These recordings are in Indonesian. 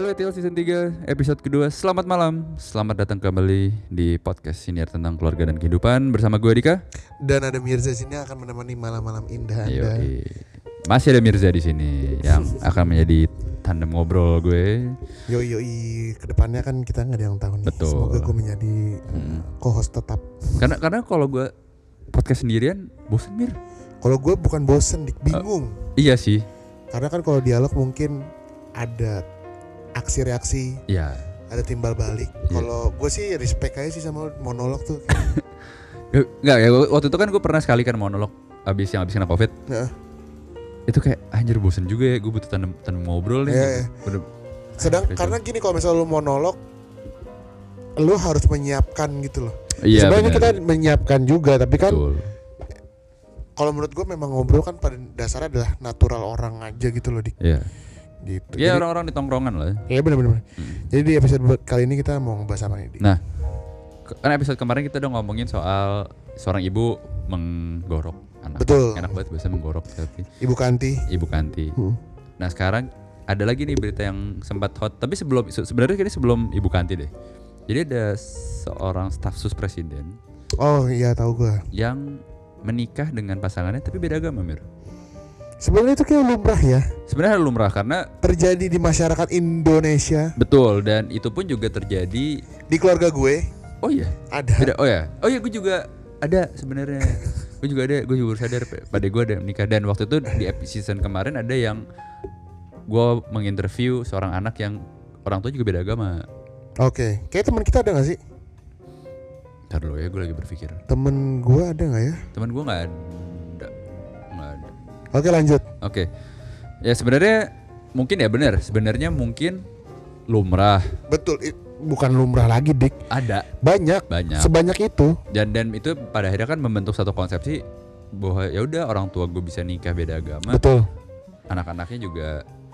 Halo ETL Season 3 episode kedua Selamat malam Selamat datang kembali di podcast siniar tentang keluarga dan kehidupan Bersama gue Dika Dan ada Mirza sini akan menemani malam-malam indah Ayo, Anda. Masih ada Mirza di sini Yang akan menjadi tandem ngobrol gue Yoi yoi, ke depannya kan kita nggak ada yang tahu nih. Betul. Semoga gue menjadi Hmm. co-host tetap. Karena karena kalau gue podcast sendirian bosen Mir Kalau gue bukan bosen, dik bingung. Iya sih Karena kan kalau dialog mungkin ada aksi reaksi, Iya ada timbal balik. Iya. Kalau gue sih respect aja sih sama monolog tuh. Enggak ya waktu itu kan gue pernah sekali kan monolog Abis yang abis kena covid Heeh. Itu kayak anjir bosen juga ya Gue butuh tandem, tandem ngobrol nih gitu. iya. Bener- Sedang karena gini kalau misalnya lu monolog, lu harus menyiapkan gitu loh. Iya Sebenarnya kita menyiapkan juga, tapi kan Betul kalau menurut gue memang ngobrol kan pada dasarnya adalah natural orang aja gitu loh dik. Iya Gitu. Ya orang-orang di tongkrongan lah Iya benar-benar. Hmm. Jadi di episode kali ini kita mau ngebahas apa nih? Nah, kan episode kemarin kita udah ngomongin soal seorang ibu menggorok anak. Betul. Enak banget biasa menggorok tapi Ibu Kanti. ibu kanti. Hmm. Nah sekarang ada lagi nih berita yang sempat hot. Tapi sebelum se- sebenarnya ini sebelum ibu kanti deh. Jadi ada seorang staf sus presiden Oh iya tahu gue. yang menikah dengan pasangannya tapi beda agama mir. Sebenarnya itu kayak lumrah ya. Sebenarnya lumrah karena Terjadi di masyarakat Indonesia. betul dan itu pun juga terjadi. Di keluarga gue Oh iya, ada. beda. Oh ya, oh iya gue juga ada sebenarnya. gue juga ada, gue juga baru sadar pada gue ada menikah dan waktu itu di epi- season kemarin ada yang gue menginterview seorang anak yang orang tua juga beda agama. Oke. Kayak teman kita ada gak sih? Ntar dulu ya, gue lagi berpikir. Temen gue ada nggak ya? Teman gue ada, nggak ada. Oke lanjut. Oke, ya sebenarnya mungkin ya benar. Sebenarnya mungkin lumrah Betul. bukan lumrah lagi dik. ada Banyak. banyak Sebanyak itu. dan dan itu pada akhirnya kan membentuk satu konsepsi bahwa ya udah orang tua gue bisa nikah beda agama, Betul. anak-anaknya juga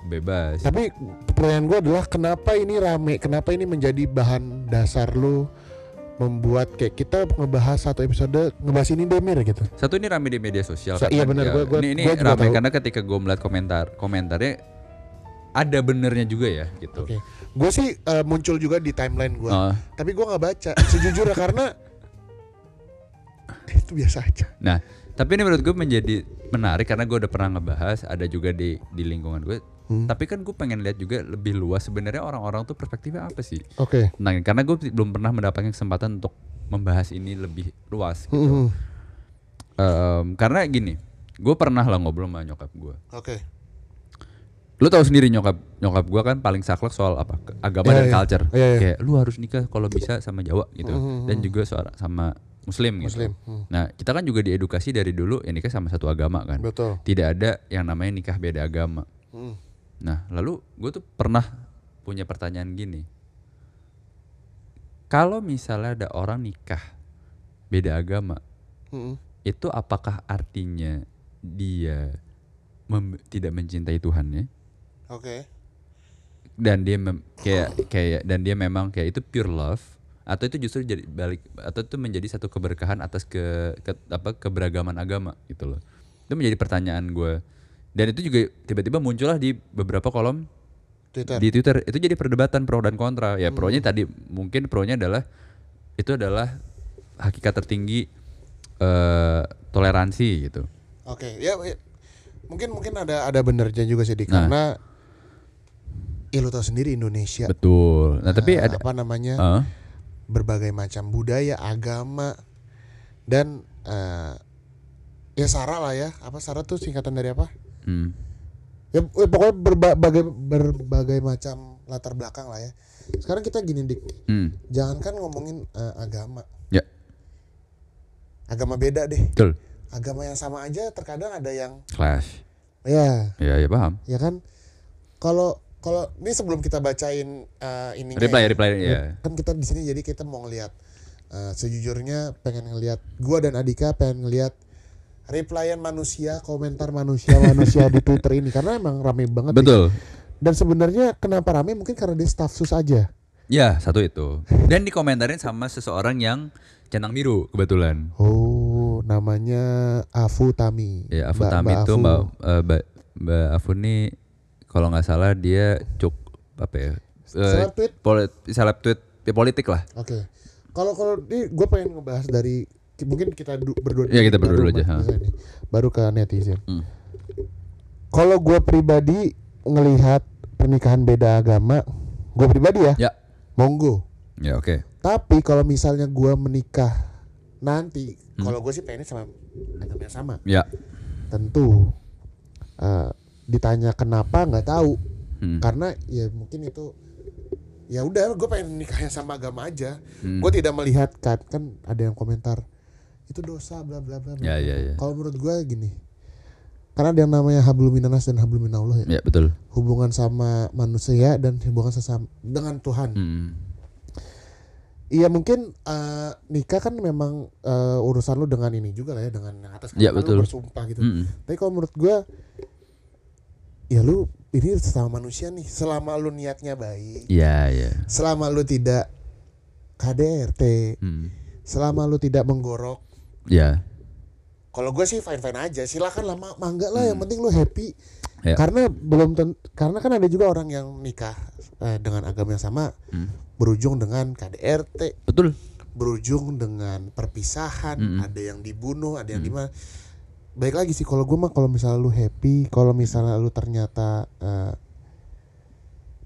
bebas. Tapi pertanyaan gue adalah kenapa ini rame? Kenapa ini menjadi bahan dasar lu membuat kayak kita ngebahas satu episode ngebahas ini Demir gitu. Satu ini rame di media sosial. Karena iya benar, ya, gua- gua- ini ini gua rame tahu. karena ketika gue melihat komentar komentarnya ada benernya juga ya gitu. Oke. Gue sih eh, muncul juga di timeline gue. Oh, Tapi gue nggak baca sejujurnya karena itu biasa aja. nah, tapi ini menurut gue menjadi menarik karena gue udah pernah ngebahas ada juga di di lingkungan gue. Hmm. Tapi kan gue pengen lihat juga lebih luas sebenarnya orang-orang tuh perspektifnya apa sih? Oke. Nah, karena gue belum pernah mendapatkan kesempatan untuk membahas ini lebih luas. Gitu. Hmm, Em, karena gini, gue pernah lah ngobrol sama nyokap gue. Oke. Lu tahu sendiri nyokap nyokap gue kan paling saklek soal apa agama Iya, dan iya. culture. Iya, iya. Kayak lu harus nikah kalau bisa sama Jawa gitu, Mhm, dan mhm. juga soal sama Muslim gitu. Muslim. Hmm. Nah kita kan juga diedukasi dari dulu ya nikah sama satu agama kan. Betul. Tidak ada yang namanya nikah beda agama. Hmm. Nah, lalu gue tuh pernah punya pertanyaan gini. Kalau misalnya ada orang nikah beda agama, Hmm. itu apakah artinya dia mem- tidak mencintai Tuhannya Oke. dan dia mem- kayak kayak dan dia memang kayak itu pure love atau itu justru jadi balik atau itu menjadi satu keberkahan atas ke, ke- apa keberagaman agama gitu loh. Itu menjadi pertanyaan gue. Dan itu juga tiba-tiba muncullah di beberapa kolom Twitter. di Twitter itu jadi perdebatan pro dan kontra ya pronya tadi mungkin pronya adalah itu adalah hakikat tertinggi eh toleransi gitu Oke. Ya, ya. mungkin mungkin ada ada benernya juga sih Dik. Nah. karena ya lu tahu sendiri Indonesia. betul nah tapi eh, ada apa namanya? eh, berbagai macam budaya, agama dan eh, ya sara lah ya. Apa sara tuh singkatan dari apa? Hmm, Ya, eh, pokoknya berbagai berbagai macam latar belakang lah ya. Sekarang kita gini dik, hmm, jangankan ngomongin eh, agama, ya. Agama beda deh. betul. Agama yang sama aja terkadang ada yang clash. Ya, ya ya paham. Ya kan. Kalau kalau ini sebelum kita bacain eh, ininya reply ya, reply ya. Kan kita di sini jadi kita mau ngelihat eh, sejujurnya pengen ngelihat gua dan Adika pengen ngelihat replyan manusia komentar manusia manusia di Twitter ini karena emang rame banget nih. betul dan sebenarnya kenapa rame mungkin karena dia staff sus aja ya satu itu dan dikomentarin sama seseorang yang centang biru kebetulan oh namanya Afu Tami ya Afu Mbak- Tami itu Afu. mbak eh, mbak mbak Afu nih kalau nggak salah dia cuk apa ya eh, Seleb tweet? polit, seleb tweet ya, politik lah. Oke. Kalau kalau ini gue pengen ngebahas dari mungkin kita du- berdua Iya, kita berdua aja, nih, baru ke netizen. Hmm. Kalau gue pribadi ngelihat pernikahan beda agama, gue pribadi ya, Ya. monggo. Ya oke. Tapi kalau misalnya gue menikah nanti, Hmm. kalau gue sih pengennya sama agama yang sama. Ya. Tentu eh, ditanya kenapa nggak tahu, Hmm. karena ya mungkin itu ya udah gue pengen nikahnya sama agama aja. Hmm. Gue tidak melihat kan kan ada yang komentar itu dosa bla bla bla. bla. Ya ya ya. Kalau menurut gue gini, karena ada yang namanya hablum minanas dan hablum minallah ya. Ya betul. Hubungan sama manusia dan hubungan sesama dengan Tuhan. Hmm. Iya mungkin eh, nikah kan memang eh, urusan lu dengan ini juga lah ya dengan yang atas Ya, lu betul. bersumpah gitu. Hmm. Tapi kalau menurut gua ya lu ini sesama manusia nih selama lu niatnya baik, Ya ya. selama lu tidak KDRT, Hmm. selama lu tidak menggorok. Ya. Kalau gue sih fine fine aja, silakan lah ma- mangga lah yang penting lu happy. Hmm. Ya. Karena belum ten- karena kan ada juga orang yang nikah eh, dengan agama yang sama Hmm. berujung dengan KDRT, Betul. berujung dengan perpisahan, Mm-mm. ada yang dibunuh, ada yang Mm. di mana. Baik lagi sih kalau gue mah kalau misalnya lu happy, kalau misalnya lu ternyata eh,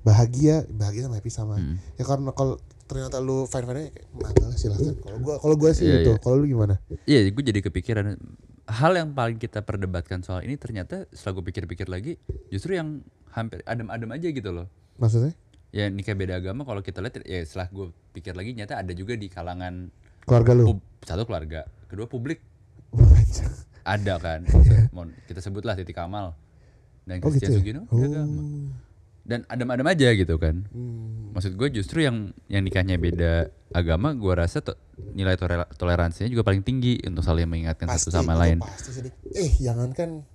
bahagia, bahagia sama happy sama. Hmm. Ya karena kalau ternyata lu fine fine aja, mangga lah silakan. Kalau gua kalau gua sih Iya, gitu. iya. Kalau lu gimana? Iya, gue jadi kepikiran hal yang paling kita perdebatkan soal ini ternyata setelah gue pikir-pikir lagi justru yang hampir adem-adem aja gitu loh. Maksudnya? Ya nikah beda agama kalau kita lihat ya setelah gue pikir lagi nyata ada juga di kalangan Keluarga lu. satu keluarga, kedua publik ada kan. Kita sebutlah Titi Kamal dan Oh Christian gitu ya? Sugino beda agama. Dan adem-adem aja gitu kan. Hmm. Maksud gue justru yang yang nikahnya beda agama, gue rasa to- nilai tolera- toleransinya juga paling tinggi untuk saling mengingatkan satu sama lain. Pasti sih. Dik. Eh, jangankan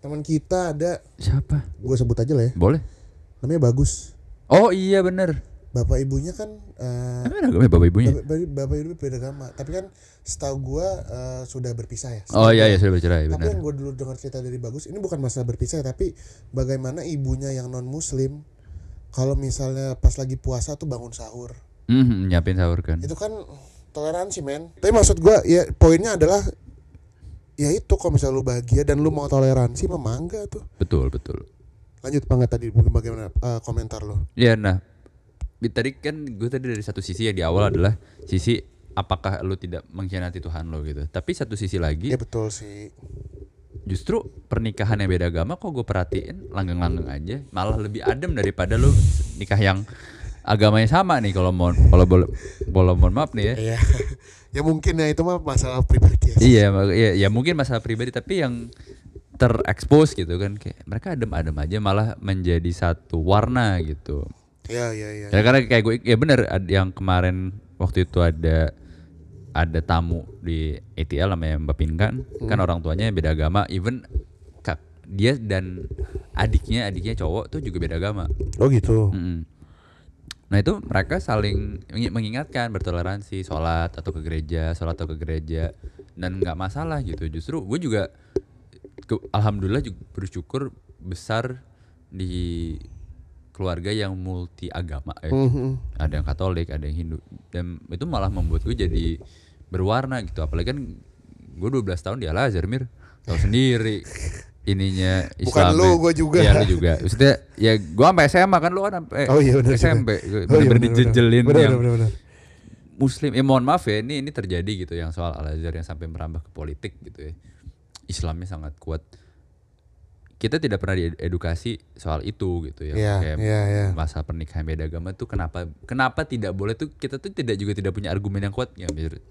teman kita ada Siapa? gue sebut aja lah ya. Boleh? Namanya Bagus. Oh iya bener. Bapak ibunya kan Emang ada agama bapak ibunya? bapak, bapak, bapak ibu beda agama, tapi kan setahu gua eh, sudah berpisah ya. Oh iya iya sudah bercerai Tapi benar. yang gue dulu dengar cerita dari Bagus, ini bukan masalah berpisah, tapi bagaimana ibunya yang non Muslim, kalau misalnya pas lagi puasa tuh bangun sahur, Hmm, nyiapin sahur kan. itu kan toleransi men. Tapi maksud gua ya poinnya adalah ya itu kalau misalnya lu bahagia dan lu mau toleransi memangga tuh. Betul betul. Lanjut banget tadi bagaimana eh, komentar lu? Ya nah, tadi kan gue tadi dari satu sisi ya di awal adalah sisi apakah lu tidak mengkhianati Tuhan lo gitu. Tapi satu sisi lagi Ya betul sih. justru pernikahan yang beda agama kok gue perhatiin langgeng-langgeng aja malah lebih adem daripada lu nikah yang agamanya sama nih kalau mau kalau boleh boleh mohon maaf nih ya. Iya. ya mungkin ya itu mah masalah pribadi ya. Iya, iya, ya mungkin masalah pribadi tapi yang terekspos gitu kan kayak mereka adem-adem aja malah menjadi satu warna gitu. Iya iya iya. Ya, karena kayak gue ya bener ad- yang kemarin waktu itu ada ada tamu di ATL namanya Mbak Pinkan kan orang tuanya beda agama even kak dia dan adiknya adiknya cowok tuh juga beda agama. Oh gitu. Mm-mm. Nah itu mereka saling mengi- mengingatkan bertoleransi sholat atau ke gereja sholat atau ke gereja dan nggak masalah gitu justru gue juga ke- alhamdulillah juga bersyukur besar di keluarga yang multi agama ya. Mhm. ada yang Katolik ada yang Hindu dan itu malah membuat gue jadi berwarna gitu apalagi kan gue 12 tahun di Al Azhar Mir tahu sendiri ininya Bukan Islam lu, gua juga. Iya lu juga maksudnya ya gue sampai SMA kan lu kan sampai Oh iya benar. SMP Oh iya, benar, dijejelin benar. yang. Muslim ya mohon maaf ya ini ini terjadi gitu yang soal Al Azhar yang sampai merambah ke politik gitu ya Islamnya sangat kuat kita tidak pernah diedukasi soal itu gitu ya Iya, kayak iya, iya. masa pernikahan beda agama tuh kenapa kenapa tidak boleh tuh kita tuh tidak juga tidak punya argumen yang kuat ya?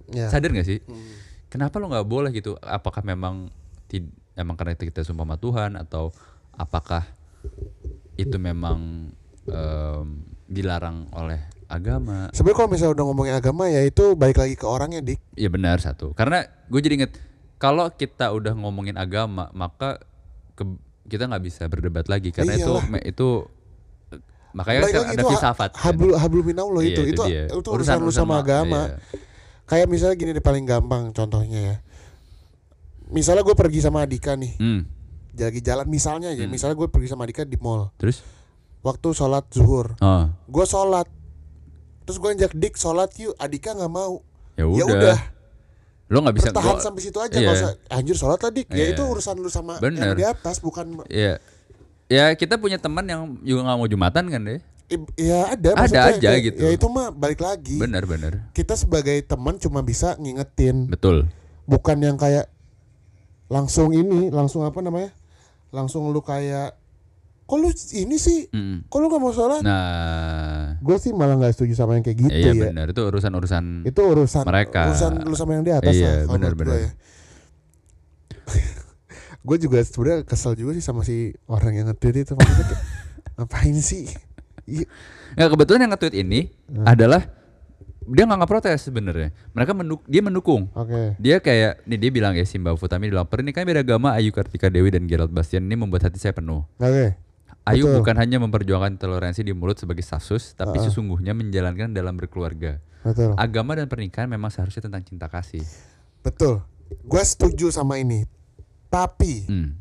Iya. sadar gak sih Hmm. kenapa lo nggak boleh gitu apakah memang tid- emang karena kita sumpah sama Tuhan atau apakah itu memang em, dilarang oleh agama Sebenarnya kalau misalnya udah ngomongin agama ya itu balik lagi ke orangnya dik. Iya benar satu. Karena gue jadi inget kalau kita udah ngomongin agama maka ke- kita nggak bisa berdebat lagi karena itu Iyalah. me- itu eh, makanya kan ada itu ha- filsafat. kan. Hablu hablu minallah Iya, itu itu dia. itu, urusan, lu sama ma- agama. iya. Kayak misalnya gini deh paling gampang contohnya ya. Misalnya gue pergi sama Adika nih, Hmm, lagi jalan misalnya aja, misalnya gue pergi sama Adika di mall. Terus? waktu sholat zuhur Oh, gue sholat terus gue ngajak dik sholat yuk Adika nggak mau ya ya udah. Lo nggak bisa bertahan gua- sampai situ aja iya. nggak usah anjir sholat lah dik ya Iya. itu urusan lu sama Bener. yang di atas bukan Iya. Ya kita punya teman yang juga nggak mau jumatan kan deh. Ya ada Ada aja kayak- gitu. ya itu mah balik lagi Bener bener. kita sebagai teman cuma bisa ngingetin Betul. bukan yang kayak langsung ini langsung apa namanya langsung lu kayak kok lu ini sih Mm. kok lu gak mau sholat Nah, gue sih malah nggak setuju sama yang kayak gitu iya ya benar itu urusan urusan. itu urusan Mereka. urusan lu sama yang di atas Iya, lah benar, benar. ya. gue juga sebenarnya kesel juga sih sama si orang yang nge-tweet itu maksudnya kayak ngapain sih Iya, Ya kebetulan yang nge-tweet ini Hmm. adalah dia nggak protes sebenarnya. Mereka menduk dia mendukung. oke Dia kayak nih dia bilang ya Simba Futami bilang pernikahan beda agama Ayu Kartika Dewi dan Gerald Bastian ini membuat hati saya penuh. oke Ayu Betul. bukan hanya memperjuangkan toleransi di mulut sebagai status, tapi Ah. sesungguhnya menjalankan dalam berkeluarga. betul Agama dan pernikahan memang seharusnya tentang cinta kasih. betul gue setuju sama ini tapi Hmm.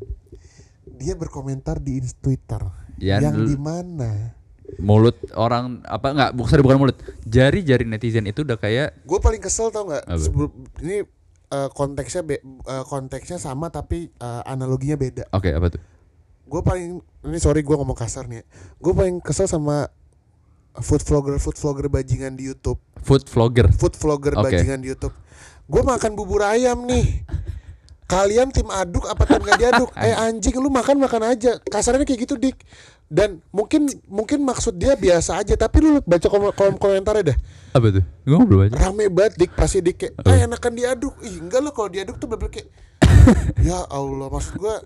dia berkomentar di Twitter Ya, yang di mana Mulut orang apa enggak bukan bukan mulut. Jari-jari netizen itu udah kayak gue paling kesel tau nggak? Sebelum- ini eh, konteksnya be- eh, konteksnya sama tapi eh, analoginya beda oke apa tuh? Gue paling ini sorry gue ngomong kasar nih gue paling kesel sama food vlogger food vlogger bajingan di YouTube. Food vlogger. food vlogger Oke. bajingan di YouTube. Gue makan bubur ayam nih. Kalian tim aduk apa tim gak diaduk? Eh anjing lu makan makan aja. Kasarnya kayak gitu dik. Dan mungkin mungkin maksud dia biasa aja. Tapi lu baca kolom, kolom komentarnya dah Apa tuh? Gue belum baca. rame banget dik. Pasti dik kayak ah enakan diaduk. Ih enggak lo kalau diaduk tuh bener kayak ya Allah maksud gua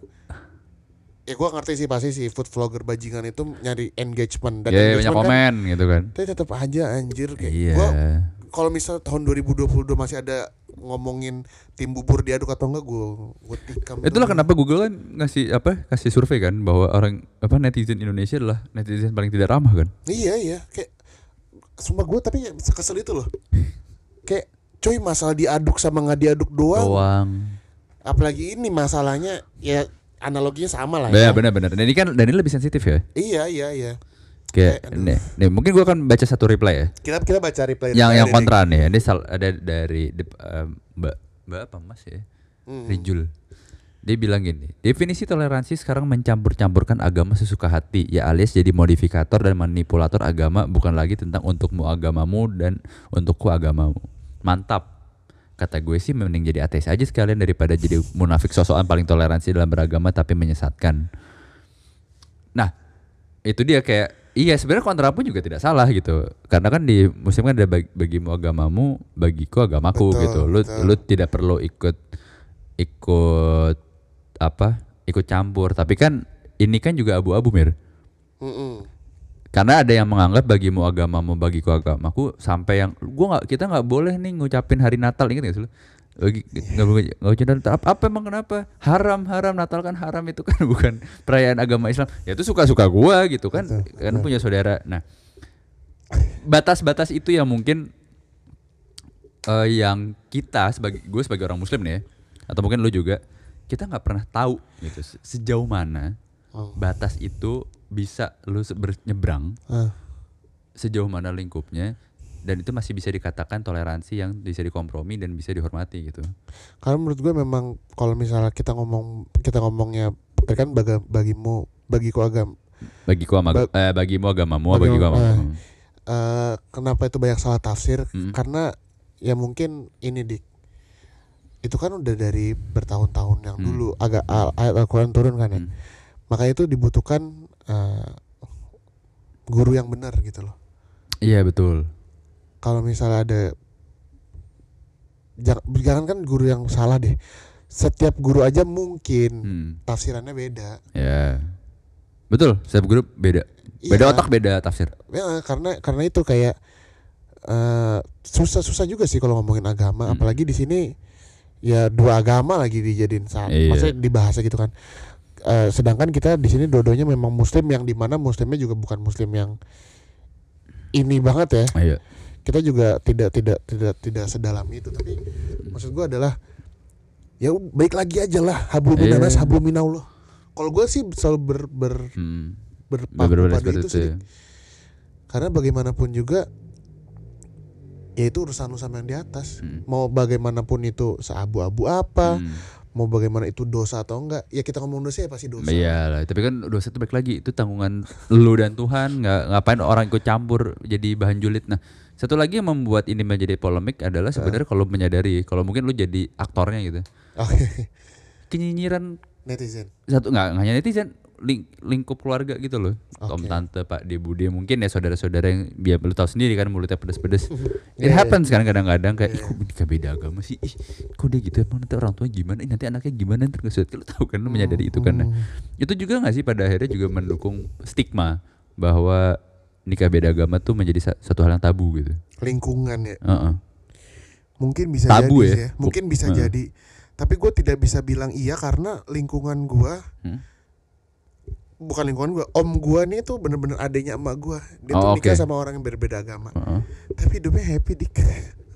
ya gua ngerti sih pasti si food vlogger bajingan itu nyari engagement dan Ya banyak engagement kan, komen gitu kan. tapi tetap aja anjir kayak Iya. gua kalau misal tahun 2022 masih ada ngomongin tim bubur diaduk atau enggak gua gua tikam Itulah kenapa Google kan ngasih apa? Kasih survei kan bahwa orang apa netizen Indonesia adalah netizen paling tidak ramah kan. iya iya kayak sumpah gua tapi kesel itu loh kayak cuy masalah diaduk sama nggak diaduk doang Doang. apalagi ini masalahnya ya analoginya sama lah Ya ya. benar benar. Dan ini kan dan ini lebih sensitif ya. Iya iya iya. Eh, aduh. nih, nih mungkin gua akan baca satu reply ya. Kita kita baca yang reply yang dari- kontra nih. Ini sal, ada dari dep- eh, Mbak Mbak apa Mas ya? Hmm. Rijul. Dia bilang gini, definisi toleransi sekarang mencampur-campurkan agama sesuka hati, ya alias jadi modifikator dan manipulator agama bukan lagi tentang untukmu agamamu dan untukku agamamu. Mantap. Kata gue sih mending jadi ateis aja sekalian daripada jadi munafik sosokan paling toleransi dalam beragama tapi menyesatkan. Nah, itu dia kayak iya sebenarnya kontra pun juga tidak salah gitu. Karena kan di muslim kan ada bagi, bagimu agamamu, bagiku agamaku Betul, gitu. Lu betul. lu tidak perlu ikut ikut apa? ikut campur. Tapi kan ini kan juga abu-abu mir. Mm-mm. Karena ada yang menganggap bagimu agamamu bagiku agamaku sampai yang gua nggak kita nggak boleh nih ngucapin hari Natal ingat gak sih lu? Bagi nggak boleh nggak apa, apa emang kenapa? Haram haram Natal kan haram itu kan bukan perayaan agama Islam. Ya itu suka-suka gua gitu kan. Betul, kan punya saudara. Nah, batas-batas itu yang mungkin eh, yang kita sebagai gue sebagai orang muslim nih ya, atau mungkin lu juga kita nggak pernah tahu gitu se- sejauh mana Oh. batas itu bisa lu bernyebrang Ah. sejauh mana lingkupnya dan itu masih bisa dikatakan toleransi yang bisa dikompromi dan bisa dihormati gitu. Karena menurut gue memang kalau misalnya kita ngomong kita ngomongnya kan baga, bagimu bagiku agam Bagiku ama, Ba- eh, bagimu agamamu, Bagimu- bagiku agamamu. eh. eh, kenapa itu banyak salah tafsir? Mm. Karena ya mungkin ini dik itu kan udah dari bertahun-tahun yang Hmm. dulu agak al- ayat Al-Quran turun kan ya. Hmm. Makanya itu dibutuhkan eh, guru yang benar gitu loh. Iya betul. kalau misalnya ada jangan, kan guru yang salah deh setiap guru aja mungkin Hmm. tafsirannya beda Ya. Betul, setiap grup beda. Beda Iya. otak, beda tafsir. ya, karena karena itu kayak eh, susah susah juga sih kalau ngomongin agama Hmm. apalagi di sini ya dua agama lagi dijadiin sama Iya. maksudnya dibahas gitu kan Eh, sedangkan kita di sini dua-duanya memang muslim yang di mana muslimnya juga bukan muslim yang ini banget ya Iya. kita juga tidak tidak tidak tidak sedalam itu tapi maksud gua adalah ya baik lagi aja lah hablum Iya. minanas hablum minallah kalau gue sih selalu ber, ber Hmm. berpaku pada itu itu sih ya. Karena bagaimanapun juga ya itu urusan lu sama yang di atas Hmm. mau bagaimanapun itu seabu-abu apa Hmm. Mau bagaimana itu dosa atau enggak ya kita ngomong dosa ya pasti dosa Iya lah, tapi kan dosa itu balik lagi itu tanggungan lu dan Tuhan. Nggak ngapain orang ikut campur jadi bahan julid. Nah, satu lagi yang membuat ini menjadi polemik adalah sebenarnya kalau menyadari kalau mungkin lu jadi aktornya gitu. oke Kenyinyiran netizen satu nggak hanya netizen ling- lingkup keluarga gitu loh. Om Oke. tante pak de bude mungkin ya saudara-saudara yang biar lu tahu sendiri kan mulutnya pedes-pedes. It Iya, happens kan kadang-kadang kayak ih kok nikah beda agama sih. Ih, kok dia gitu emang nanti orang tua gimana? Ih, nanti anaknya gimana ntar ngesut. Lu tahu kan lu menyadari itu kan. Nah, itu juga nggak sih pada akhirnya juga mendukung stigma bahwa nikah beda agama tuh menjadi sa- satu hal yang tabu gitu. lingkungan ya Heeh. mungkin bisa Tabu jadi ya? sih ya. mungkin bisa Heeh. jadi tapi gue tidak bisa bilang iya karena lingkungan gua Hmm? Bukan lingkungan gua om gua nih tuh bener-bener adanya emak gua dia Oh, tuh nikah oke. sama orang yang berbeda agama Heeh. tapi hidupnya happy dik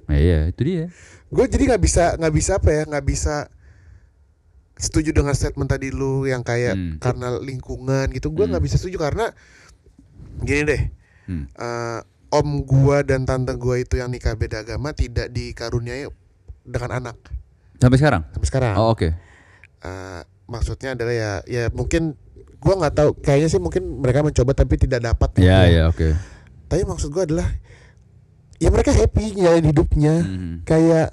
Nah, iya, itu dia. gue jadi nggak bisa nggak bisa apa ya nggak bisa setuju dengan statement tadi lu yang kayak Hmm. karena lingkungan gitu gue Hmm. nggak bisa setuju karena gini deh Hmm. eh, om gua dan tante gua itu yang nikah beda agama tidak dikaruniai dengan anak Sampai sekarang? sampai sekarang Oh, oke. Eh, maksudnya adalah ya ya mungkin gua nggak tahu kayaknya sih mungkin mereka mencoba tapi tidak dapat Iya, gitu. iya, oke. tapi maksud gua adalah ya mereka happy nyalain hidupnya Hmm. kayak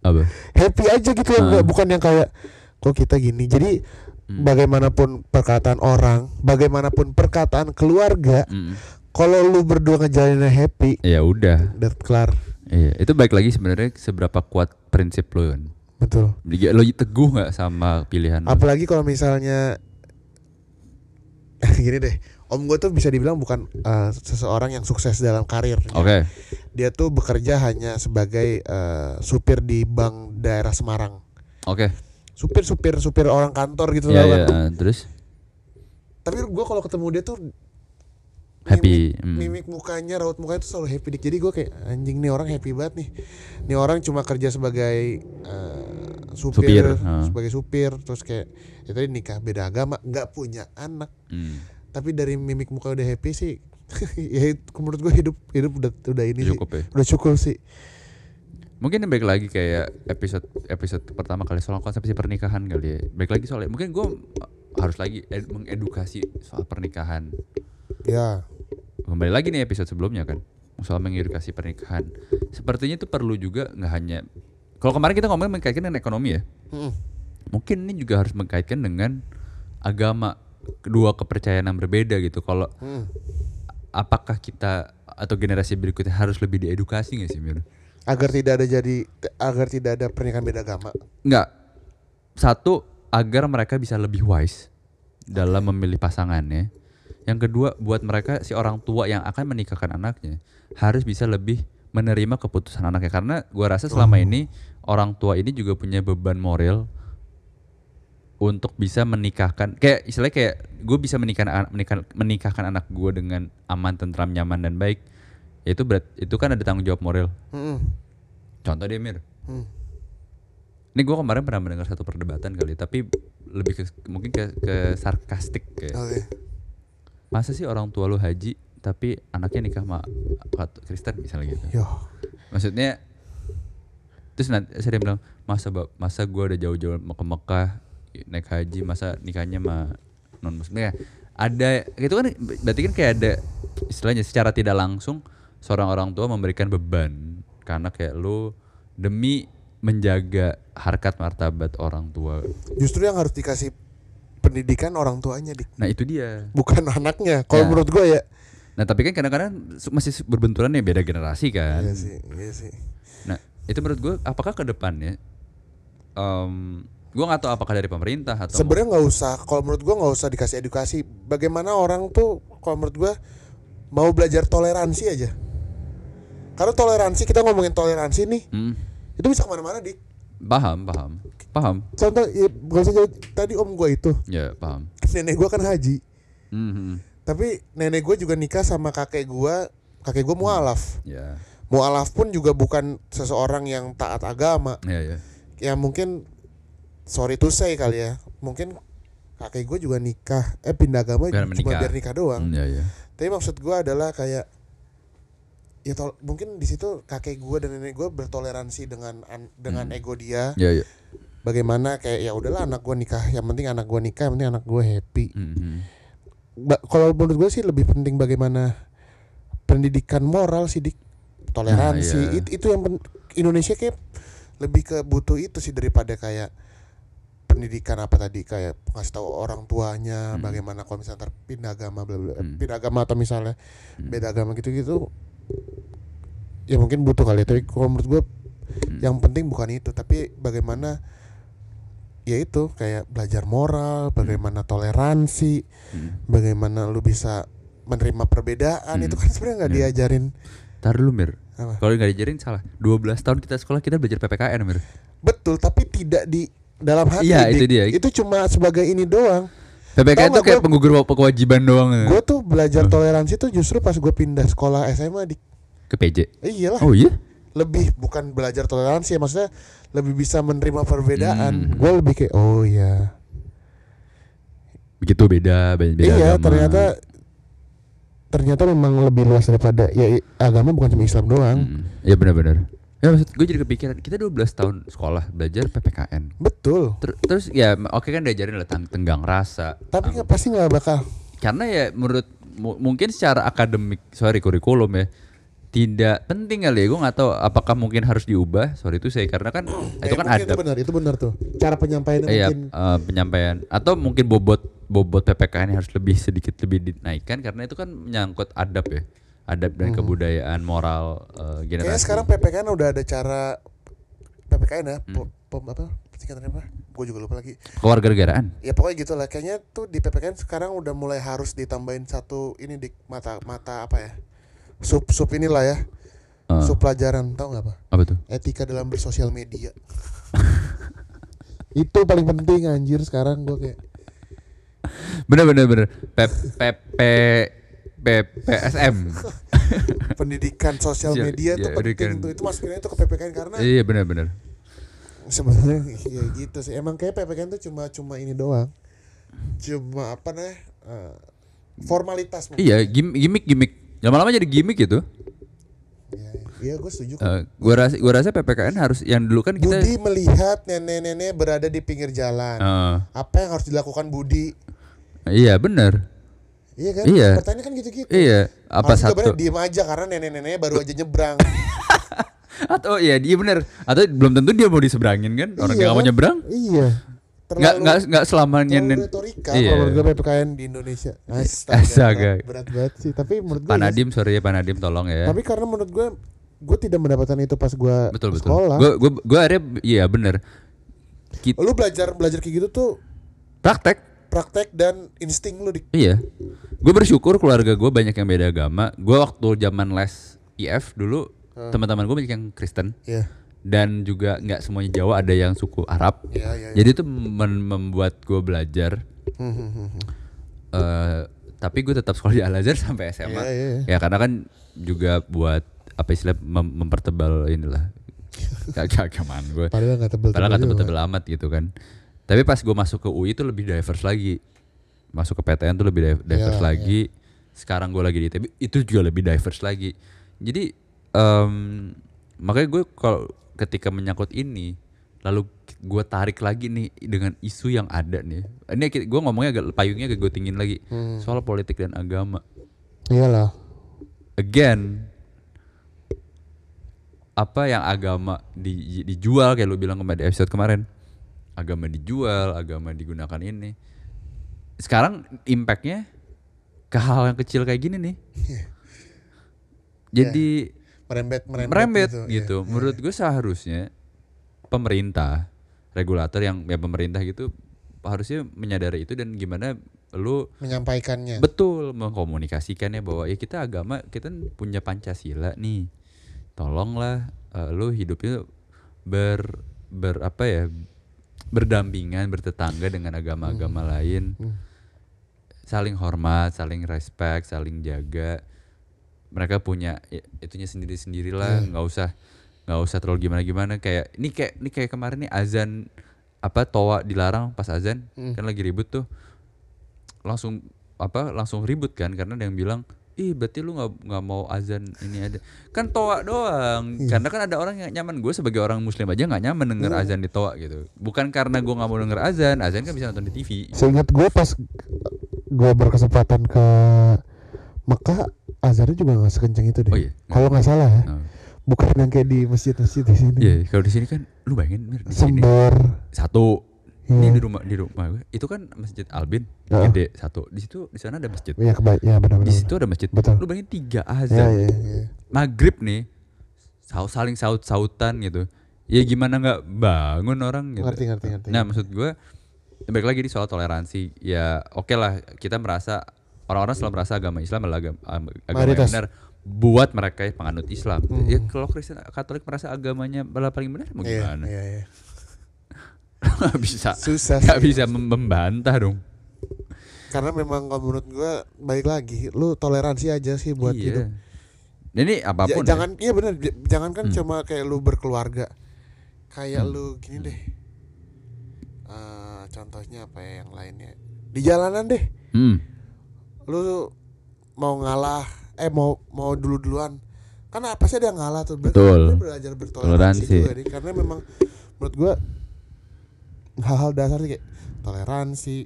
Apa? happy aja gitu ya nggak- bukan yang kayak kok kita gini jadi Hmm. bagaimanapun perkataan orang bagaimanapun perkataan keluarga Hmm. kalau lu berdua ngejalaninnya happy Ya udah. udah kelar Iya, itu baik lagi sebenarnya seberapa kuat prinsip lo kan. Betul Lo teguh nggak sama pilihan apalagi kalau misalnya gini deh om gue tuh bisa dibilang bukan eh, seseorang yang sukses dalam karir Oke. dia tuh bekerja hanya sebagai eh, supir di bank daerah Semarang Oke. supir supir supir orang kantor gitu iya. kan. Terus tapi gue kalau ketemu dia tuh happy. mimik, Hmm. mimik mukanya raut mukanya tuh selalu happy dik. jadi gue kayak anjing nih orang happy banget nih nih orang cuma kerja sebagai eh, supir, Supir, ah. sebagai supir terus kayak ya tadi nikah beda agama nggak punya anak Hmm. tapi dari mimik muka udah happy sih ya itu menurut gue hidup hidup udah udah ini Cukup ya. sih udah cukup sih Mungkin yang baik lagi kayak episode episode pertama kali soal konsepsi pernikahan kali ya. Baik lagi soalnya mungkin gue harus lagi ed- mengedukasi soal pernikahan. Ya Kembali lagi nih episode sebelumnya kan soal mengedukasi pernikahan. Sepertinya itu perlu juga nggak hanya kalau kemarin kita ngomongin mengkaitkan dengan ekonomi ya. Mm-mm. Mungkin ini juga harus mengkaitkan dengan agama kedua kepercayaan yang berbeda gitu. Kalau Mm. apakah kita atau generasi berikutnya harus lebih diedukasi nggak sih Mir? agar tidak ada jadi agar tidak ada pernikahan beda agama Nggak. Satu agar mereka bisa lebih wise dalam memilih pasangannya. Yang kedua buat mereka si orang tua yang akan menikahkan anaknya harus bisa lebih menerima keputusan anaknya karena gua rasa selama ini orang tua ini juga punya beban moral untuk bisa menikahkan kayak istilahnya kayak gue bisa menikahkan anak menikah, menikahkan anak gue dengan aman tentram nyaman dan baik ya itu berat itu kan ada tanggung jawab moral Mm-mm. contoh deh Mir Hmm. ini gue kemarin pernah mendengar satu perdebatan kali tapi lebih ke mungkin ke, ke sarkastik kayak Oke. Masa sih orang tua lu haji tapi anaknya nikah sama Kristen misalnya gitu? Yo. maksudnya terus nanti saya bilang masa masa gue udah jauh-jauh mau ke Mekah naik haji masa nikahnya sama non muslim ya ada itu kan berarti kan kayak ada istilahnya secara tidak langsung seorang orang tua memberikan beban karena kayak lu demi menjaga harkat martabat orang tua. Justru yang harus dikasih pendidikan orang tuanya dik, nah itu dia bukan anaknya. Kalau Ya. menurut gue ya. nah tapi kan kadang-kadang masih berbenturan ya beda generasi kan Iya sih, iya sih. Nah, itu menurut gue apakah ke depannya em gue nggak tahu apakah dari pemerintah atau Sebenarnya nggak usah. Kalau menurut gue nggak usah dikasih edukasi. Bagaimana orang tuh, kalau menurut gue mau belajar toleransi aja. Karena toleransi kita ngomongin toleransi nih, Hmm, itu bisa ke mana-mana dik. Paham, paham, paham, Contoh, ya, gak usah jauh. Tadi om gue itu, ya paham. nenek gue kan haji. Hmm, hmm, Tapi nenek gue juga nikah sama kakek gue. Kakek gue mualaf. ya, Mualaf pun juga bukan seseorang yang taat agama. ya, ya. Ya mungkin sorry to say kali ya. Mungkin kakek gue juga nikah eh pindah agama Biar cuma menikah. biar nikah doang Hmm, ya ya. tapi maksud gue adalah kayak ya tol- mungkin di situ kakek gue dan nenek gue bertoleransi dengan an- dengan ego dia Ya ya. bagaimana kayak ya udahlah anak gue nikah yang penting anak gue nikah yang penting anak gue happy Hmm, hmm. Kalau menurut gue sih lebih penting bagaimana pendidikan moral sih dik toleransi Nah, iya. It- itu yang Indonesia kayak lebih ke butuh itu sih daripada kayak pendidikan apa tadi kayak ngasih tahu orang tuanya bagaimana kalau misalnya ntar pindah agama bla bla Hmm. pindah agama atau misalnya beda agama gitu gitu ya mungkin butuh kali ya tapi kalau menurut gue Hmm. yang penting bukan itu tapi bagaimana ya itu kayak belajar moral bagaimana toleransi Hmm. bagaimana lu bisa menerima perbedaan Hmm. itu kan sebenarnya nggak Ya. diajarin Tar dulu Mir. Kalau nggak diajarin salah. 12 tahun kita sekolah kita belajar PPKN Mir. betul tapi tidak di dalam hati Iya, itu dia. itu cuma sebagai ini doang PPKN Tau tuh nggak kayak penggugur kewajiban doang. ya. gue tuh belajar toleransi tuh justru pas gue pindah sekolah SMA di Ke PJ. eh, iyalah Oh iya? lebih bukan belajar toleransi ya maksudnya lebih bisa menerima perbedaan Hmm. gue lebih kayak oh iya Begitu beda, beda, beda iya agama. ternyata ternyata memang lebih luas daripada ya agama bukan cuma Islam doang Hmm. Iya benar-benar. Ya maksud gue jadi kepikiran kita 12 tahun sekolah belajar PPKN. betul. Ter- terus ya oke kan diajarin lah tentang tenggang rasa. tapi nggak pasti nggak bakal. Karena ya menurut mu- mungkin secara akademik, sorry kurikulum ya tidak penting kali ya gue nggak tahu apakah mungkin harus diubah. Sorry itu saya karena kan itu kan ada itu benar itu benar tuh. Cara penyampaiannya Iya, mungkin. eh, penyampaian. Atau mungkin bobot bobot PPKN harus lebih sedikit lebih dinaikkan karena itu kan menyangkut adab ya, adab dan kebudayaan moral eh, generasi. kayaknya sekarang PPKN udah ada cara PPKN ya Hmm. po- pom apa singkatannya apa gue juga lupa lagi kewarganegaraan. ya pokoknya gitu lah kayaknya tuh di PPKN sekarang udah mulai harus ditambahin satu ini di mata mata apa ya sub sub inilah ya Eh, sub pelajaran tau nggak apa apa tuh? etika dalam bersosial media itu paling penting anjir sekarang gue kayak Bener bener bener. P P P PPSM. pendidikan sosial Iya, media itu iya, penting tuh itu masukinnya itu ke PPKN karena iya bener. sebenarnya ya gitu sih emang kayak PPKN tuh cuma cuma ini doang cuma apa nih eh, formalitas mungkin. Iya gim- gimmick gimmick. Lama-lama jadi gimmick gitu. Iya, iya gue setuju kok. Eh, gua rasa gua rasa PPKN harus yang dulu kan kita. Budi melihat nenek-nenek berada di pinggir jalan. Eh, Apa yang harus dilakukan Budi? iya bener. Iya kan? Iya. Pertanyaan kan gitu-gitu. Iya. Apa Harus satu? diem aja karena nenek-neneknya baru aja nyebrang. Atau iya dia bener. Atau belum tentu dia mau diseberangin kan? Orang Iya yang nggak mau kan? nyebrang. Iya. Nggak nggak nggak selamanya. terlalu nen- retorika Iya. kalau gue PPKN di Indonesia. Astaga, Astaga. Berat, berat banget sih. Tapi menurut gue Pak ya- sorry ya Pak Nadim tolong ya. Tapi karena menurut gue gue tidak mendapatkan itu pas gue betul betul. sekolah. Gue gue gue akhirnya iya bener. Kita Lu belajar belajar kayak gitu tuh praktek. Praktek dan insting lu di Iya. Gue bersyukur keluarga gue banyak yang beda agama. Gue waktu zaman les IF dulu teman-teman gue banyak yang Kristen Iya. dan juga nggak semuanya Jawa ada yang suku Arab. Iya, iya. iya. Jadi itu mem- membuat gue belajar. Hmm, hmm, hmm, hmm. eh tapi gue tetap sekolah di Al Azhar sampai SMA. Iya, iya, iya. Ya karena kan juga buat apa istilah mem- mempertebal inilah gue. Padahal nggak tebel Padahal nggak tebel-tebel amat gitu kan. Tapi pas gue masuk ke UI itu lebih diverse lagi. Masuk ke PTN tuh lebih di- diverse Iya, lagi. Sekarang gue lagi di ITB itu juga lebih diverse lagi. Jadi em, makanya gue kalau ketika menyangkut ini lalu gue tarik lagi nih dengan isu yang ada nih. Ini gue ngomongnya agak payungnya agak gue tinggiin lagi Hmm. soal politik dan agama. Iyalah. Again apa yang agama di, dijual kayak lu bilang kemarin di episode kemarin agama dijual agama digunakan ini sekarang impactnya ke hal yang kecil kayak gini nih jadi Merembet merembet, merembet gitu. gitu, iya. menurut gue seharusnya pemerintah regulator yang ya pemerintah gitu harusnya menyadari itu dan gimana lu Menyampaikannya. betul mengkomunikasikannya bahwa ya kita agama kita punya pancasila nih tolonglah eh, lu hidupnya ber ber apa ya berdampingan bertetangga dengan agama-agama lain. Hmm. saling hormat saling respect saling jaga. Mereka punya ya, itunya sendiri sendirilah Iya. nggak usah nggak usah terlalu gimana gimana kayak ini kayak ini kayak kemarin nih azan apa toa dilarang pas azan. Hmm. kan lagi ribut tuh. Langsung apa langsung ribut kan. Karena ada yang bilang ih berarti lu nggak nggak mau azan ini ada kan toa doang Iya. karena kan ada orang yang nyaman gue sebagai orang muslim aja nggak nyaman denger Iya. azan di toa gitu bukan karena gue nggak mau denger azan azan kan bisa nonton di TV Seingat gue pas gue berkesempatan ke Mekah azannya juga nggak sekencang itu deh. Oh iya. Kalau nggak salah ya. Nah, Bukan yang kayak di masjid-masjid di sini. iya kalau di sini kan lu bayangin Mir, di sini Sembor. satu. Ini di rumah di rumah gue itu kan masjid Albin Heeh. gede satu di situ di sana ada masjid Ya kebaik. Ya benar-benar. di situ ada masjid Betul. lu bayangin tiga Ya azan ya ya. maghrib nih sau- saling saut sautan gitu ya gimana nggak bangun orang gitu Ngerti ngerti ngerti. nah maksud gue balik lagi di soal toleransi ya oke lah kita merasa orang-orang selalu merasa agama Islam adalah agama, agama yang benar buat mereka yang penganut Islam Hmm. ya kalau Kristen Katolik merasa agamanya paling benar mau Iya, gimana iya, iya. nggak bisa Susah nggak bisa mem- membantah dong Karena memang kalau menurut gue baik lagi, lu toleransi aja sih buat iya. hidup. Ini apa pun ya. jangan iya benar, j- jangan kan Hmm. cuma kayak lu berkeluarga. Kayak Hmm. lu gini deh. Eh, contohnya apa ya yang lainnya? Di jalanan deh. Hmm. Lu mau ngalah, eh mau mau dulu-duluan. Kan apa sih ada yang ngalah tuh. Betul. belajar bertoleransi Toleransi. juga karena memang menurut gua hal-hal dasar sih kayak toleransi,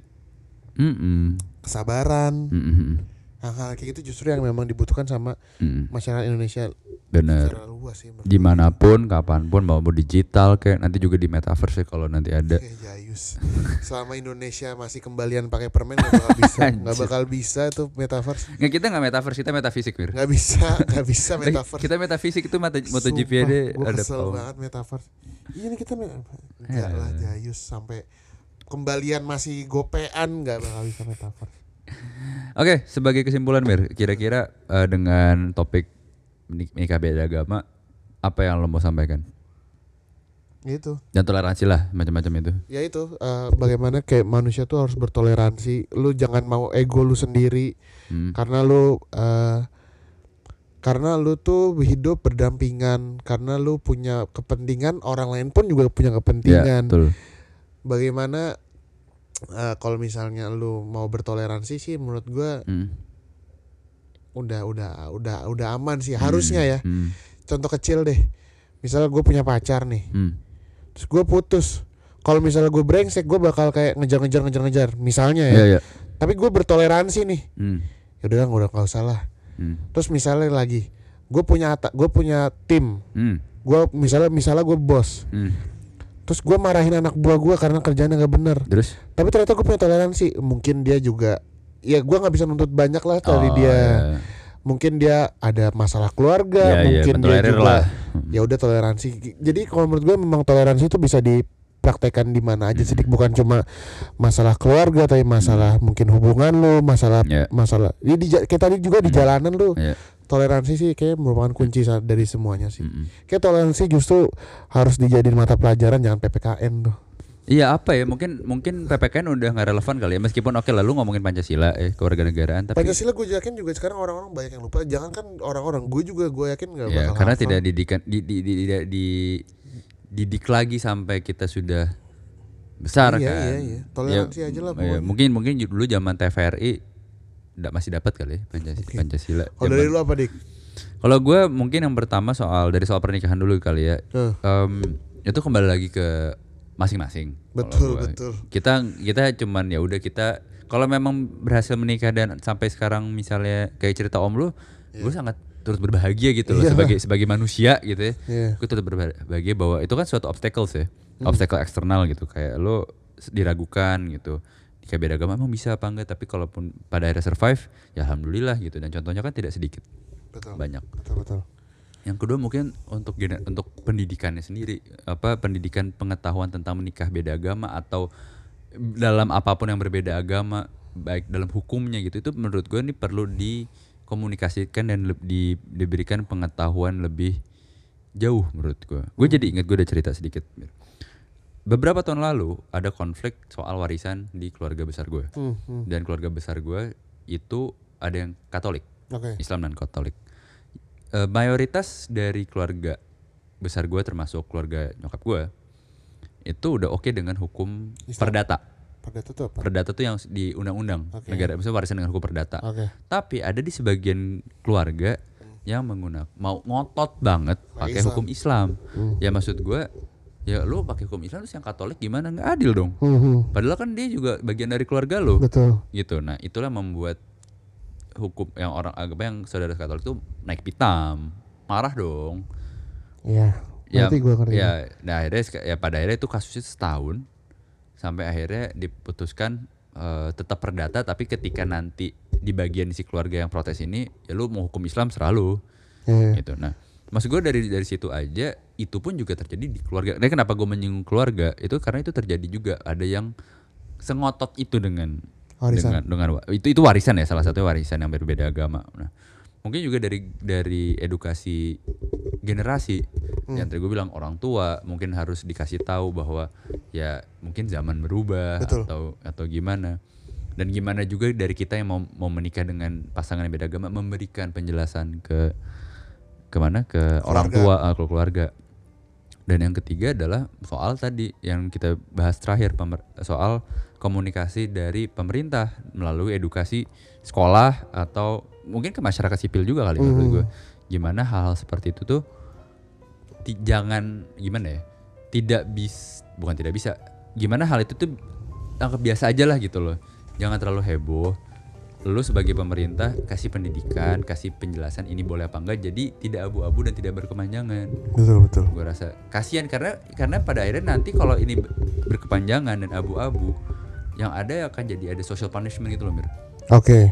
Mm-mm. kesabaran, Mm-mm. hal-hal kayak gitu justru yang memang dibutuhkan sama Mm. masyarakat Indonesia Bener. secara luas sih menurut Di mana pun, kapan pun, mau mau digital kayak nanti juga di metaverse ya kalau nanti ada. Jayus. Selama Indonesia masih kembalian pakai permen nggak bakal bisa, nggak bakal bisa tuh metaverse. Nggak kita nggak metaverse, kita metafisik Mir. Nggak bisa, nggak bisa metaverse. Kita metafisik itu mata MotoGP ada ada kesel power. banget metaverse. Iya nih kita Ya. enggak lah Jayus sampai kembalian masih gopean nggak bakal bisa metaverse. Oke, sebagai kesimpulan Mir, kira-kira eh, dengan topik menikah beda agama, apa yang lo mau sampaikan? Gitu. Dan toleransi lah, macam-macam itu. Ya itu eh, bagaimana kayak manusia tuh harus bertoleransi. Lu jangan mau ego lu sendiri Hmm. karena lu eh, karena lu tuh hidup berdampingan karena lu punya kepentingan orang lain pun juga punya Ya, kepentingan betul. bagaimana eh, kalau misalnya lu mau bertoleransi sih menurut gua Hmm. udah udah udah udah aman sih harusnya ya Hmm. contoh kecil deh misalnya gue punya pacar nih Hmm. terus gue putus kalau misalnya gue brengsek gue bakal kayak ngejar-ngejar ngejar-ngejar misalnya ya Iya, iya. tapi gue bertoleransi nih Hmm. ya udah nggak usah lah Hmm. terus misalnya lagi gue punya gue punya tim Hmm. gue misalnya misalnya gue bos Hmm. terus gue marahin anak buah gue karena kerjanya nggak bener Terus? tapi ternyata gue punya toleransi mungkin dia juga ya gue nggak bisa nuntut banyak lah dari Oh, dia iya. mungkin dia ada masalah keluarga Iya, iya, mungkin dia mentolerir juga lah. ya udah toleransi jadi kalau menurut gue memang toleransi itu bisa dipraktekkan di mana aja sih bukan cuma masalah keluarga tapi masalah mungkin hubungan lu masalah Iya. masalah ini di, ja- kayak tadi juga di jalanan lu Iya. toleransi sih kayak merupakan kunci dari semuanya sih. Kayak toleransi justru harus dijadiin mata pelajaran jangan ppkn tuh. Iya apa ya mungkin mungkin PPKN udah nggak relevan kali ya meskipun oke lalu ngomongin Pancasila eh kewarganegaraan tapi Pancasila gue yakin juga sekarang orang-orang banyak yang lupa jangan kan orang-orang gue juga gue yakin nggak ya bakal karena hafal. tidak didikan di, di, di, tidak di- didik lagi sampai kita sudah besar Iya, kan. iya, iya. Toleransi aja lah iya, mungkin mungkin dulu zaman TVRI enggak masih dapat kali ya Pancasila. Oke. Pancasila. kalau dari lu apa dik Kalau gue mungkin yang pertama soal dari soal pernikahan dulu kali ya. Tuh. Em, itu kembali lagi ke masing-masing. Betul, gua. betul. Kita kita cuman ya udah kita kalau memang berhasil menikah dan sampai sekarang misalnya kayak cerita om lu, gue sangat turut berbahagia gitu loh Iya. sebagai sebagai manusia gitu ya. Iya. Gue turut berbahagia bahwa itu kan suatu obstacles ya, obstacle eksternal gitu kayak lo diragukan gitu. Kayak beda agama emang bisa apa enggak tapi kalaupun pada akhirnya survive ya alhamdulillah gitu dan contohnya kan tidak sedikit betul banyak. betul betul Yang kedua mungkin untuk untuk pendidikannya sendiri, apa pendidikan pengetahuan tentang menikah beda agama atau dalam apa pun yang berbeda agama, baik dalam hukumnya gitu, itu menurut gue ini perlu dikomunikasikan dan le- di, diberikan pengetahuan lebih jauh menurut gue. Gue jadi ingat gue udah cerita sedikit. Beberapa tahun lalu ada konflik soal warisan di keluarga besar gue, Hmm, hmm. dan keluarga besar gue itu ada yang Katolik. oke Islam dan Katolik. Eh, mayoritas dari keluarga besar gue termasuk keluarga nyokap gue itu udah oke dengan hukum Islam. perdata. Perdata tuh apa? Perdata tuh yang di undang-undang Oke. negara, misalnya warisan dengan hukum perdata. Oke. Tapi ada di sebagian keluarga yang menggunakan mau ngotot banget pakai Islam. hukum Islam. Ya maksud gua ya lu pakai hukum Islam terus yang Katolik gimana nggak adil dong. Mhm. Padahal kan dia juga bagian dari keluarga lo Betul. gitu. Nah, itulah membuat hukum yang orang agama yang saudara Katolik itu naik pitam. Marah dong. Iya. Ya, Nanti ngerti. ya, nah akhirnya ya pada akhirnya itu kasusnya setahun sampai akhirnya diputuskan eh, tetap perdata tapi ketika nanti di bagian si keluarga yang protes ini ya lu mau hukum Islam selalu Iya. gitu. Nah, maksud gue dari dari situ aja itu pun juga terjadi di keluarga. Nah, kenapa gue menyinggung keluarga? Itu karena itu terjadi juga ada yang sengotot itu dengan Warisan. dengan dengan itu itu warisan ya salah satunya warisan yang berbeda agama. Nah, mungkin juga dari dari edukasi generasi Hmm. yang tadi gue bilang orang tua mungkin harus dikasih tahu bahwa ya mungkin zaman berubah Betul. atau atau gimana. Dan gimana juga dari kita yang mau mau menikah dengan pasangan yang beda agama memberikan penjelasan ke ke mana ke orang tua eh, ke keluarga. Dan yang ketiga adalah soal tadi yang kita bahas terakhir pemer- soal komunikasi dari pemerintah melalui edukasi sekolah atau mungkin ke masyarakat sipil juga kali menurut gue gimana hal-hal seperti itu tuh jangan gimana ya tidak bis bukan tidak bisa gimana hal itu tuh anggap biasa aja lah gitu loh. Jangan terlalu heboh. Lu sebagai pemerintah kasih pendidikan kasih penjelasan ini boleh apa enggak jadi tidak abu-abu dan tidak berkepanjangan. Betul betul. gue rasa kasihan karena karena pada akhirnya nanti kalau ini ber- berkepanjangan dan abu-abu yang ada akan jadi ada social punishment gitu loh Mir. Oke.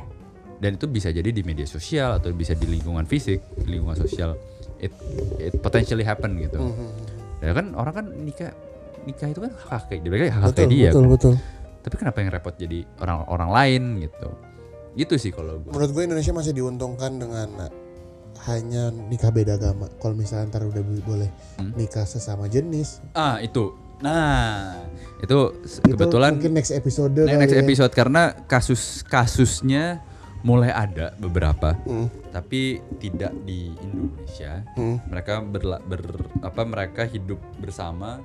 dan itu bisa jadi di media sosial atau bisa di lingkungan fisik di lingkungan sosial it it potentially happen gitu ya kan orang kan nikah nikah itu kan hak hak dia hak hak Betul dia betul betul. tapi kenapa yang repot jadi orang orang lain gitu gitu sih kalau gue Menurut gue Indonesia masih diuntungkan dengan hanya nikah beda agama. Kalau misalnya ntar udah bo- boleh Hmm. nikah sesama jenis, ah itu nah itu itu kebetulan mungkin next episode Next, next ya. episode karena kasus kasusnya mulai ada beberapa, Hmm. tapi tidak di Indonesia. Hmm. Mereka berla, ber, apa mereka hidup bersama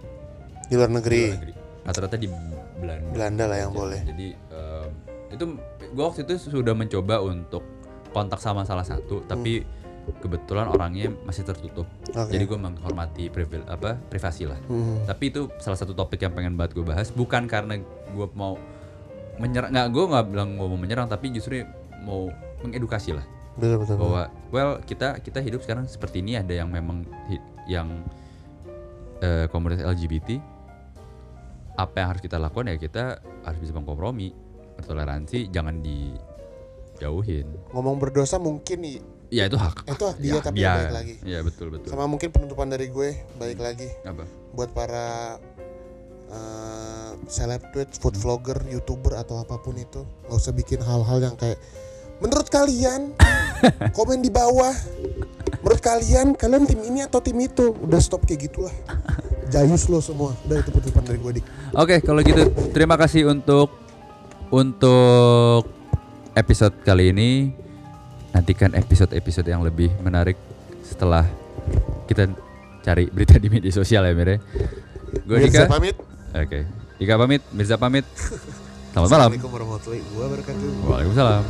Di luar di negeri, luar negeri. Rata-rata di Belanda. Belanda lah yang Jadi- boleh. Jadi em, itu gua waktu itu sudah mencoba untuk kontak sama salah satu, tapi kebetulan orangnya masih tertutup. Oke. Jadi gue menghormati privil, apa privasi lah. Hmm. Tapi itu salah satu topik yang pengen banget gue bahas bukan karena gue mau menyerang nggak gue nggak bilang gue mau menyerang tapi justru mau mengedukasi lah Betul betul. bahwa well kita kita hidup sekarang seperti ini ada yang memang yang eh, komunitas LGBT apa yang harus kita lakukan ya kita harus bisa mengkompromi bertoleransi jangan dijauhin Ngomong berdosa mungkin i- ya itu hak itu hak dia ya, tapi dia. baik lagi. ya betul betul Sama mungkin penutupan dari gue baik lagi apa buat para eh, seleb tweet, food vlogger, youtuber atau apa pun itu. Nggak usah bikin hal-hal yang kayak menurut kalian komen di bawah. Menurut kalian kalian tim ini atau tim itu? Udah stop kayak gitulah. Jayus lo semua. Udah itu penutupan dari gue dik. Oke, kalau gitu terima kasih untuk untuk episode kali ini. Nantikan episode-episode yang lebih menarik setelah kita cari berita di media sosial ya, Mire. Gue Mirza Dika. pamit Oke. Dika pamit, Mirza pamit. Selamat malam. Assalamualaikum warahmatullahi wabarakatuh Waalaikumsalam.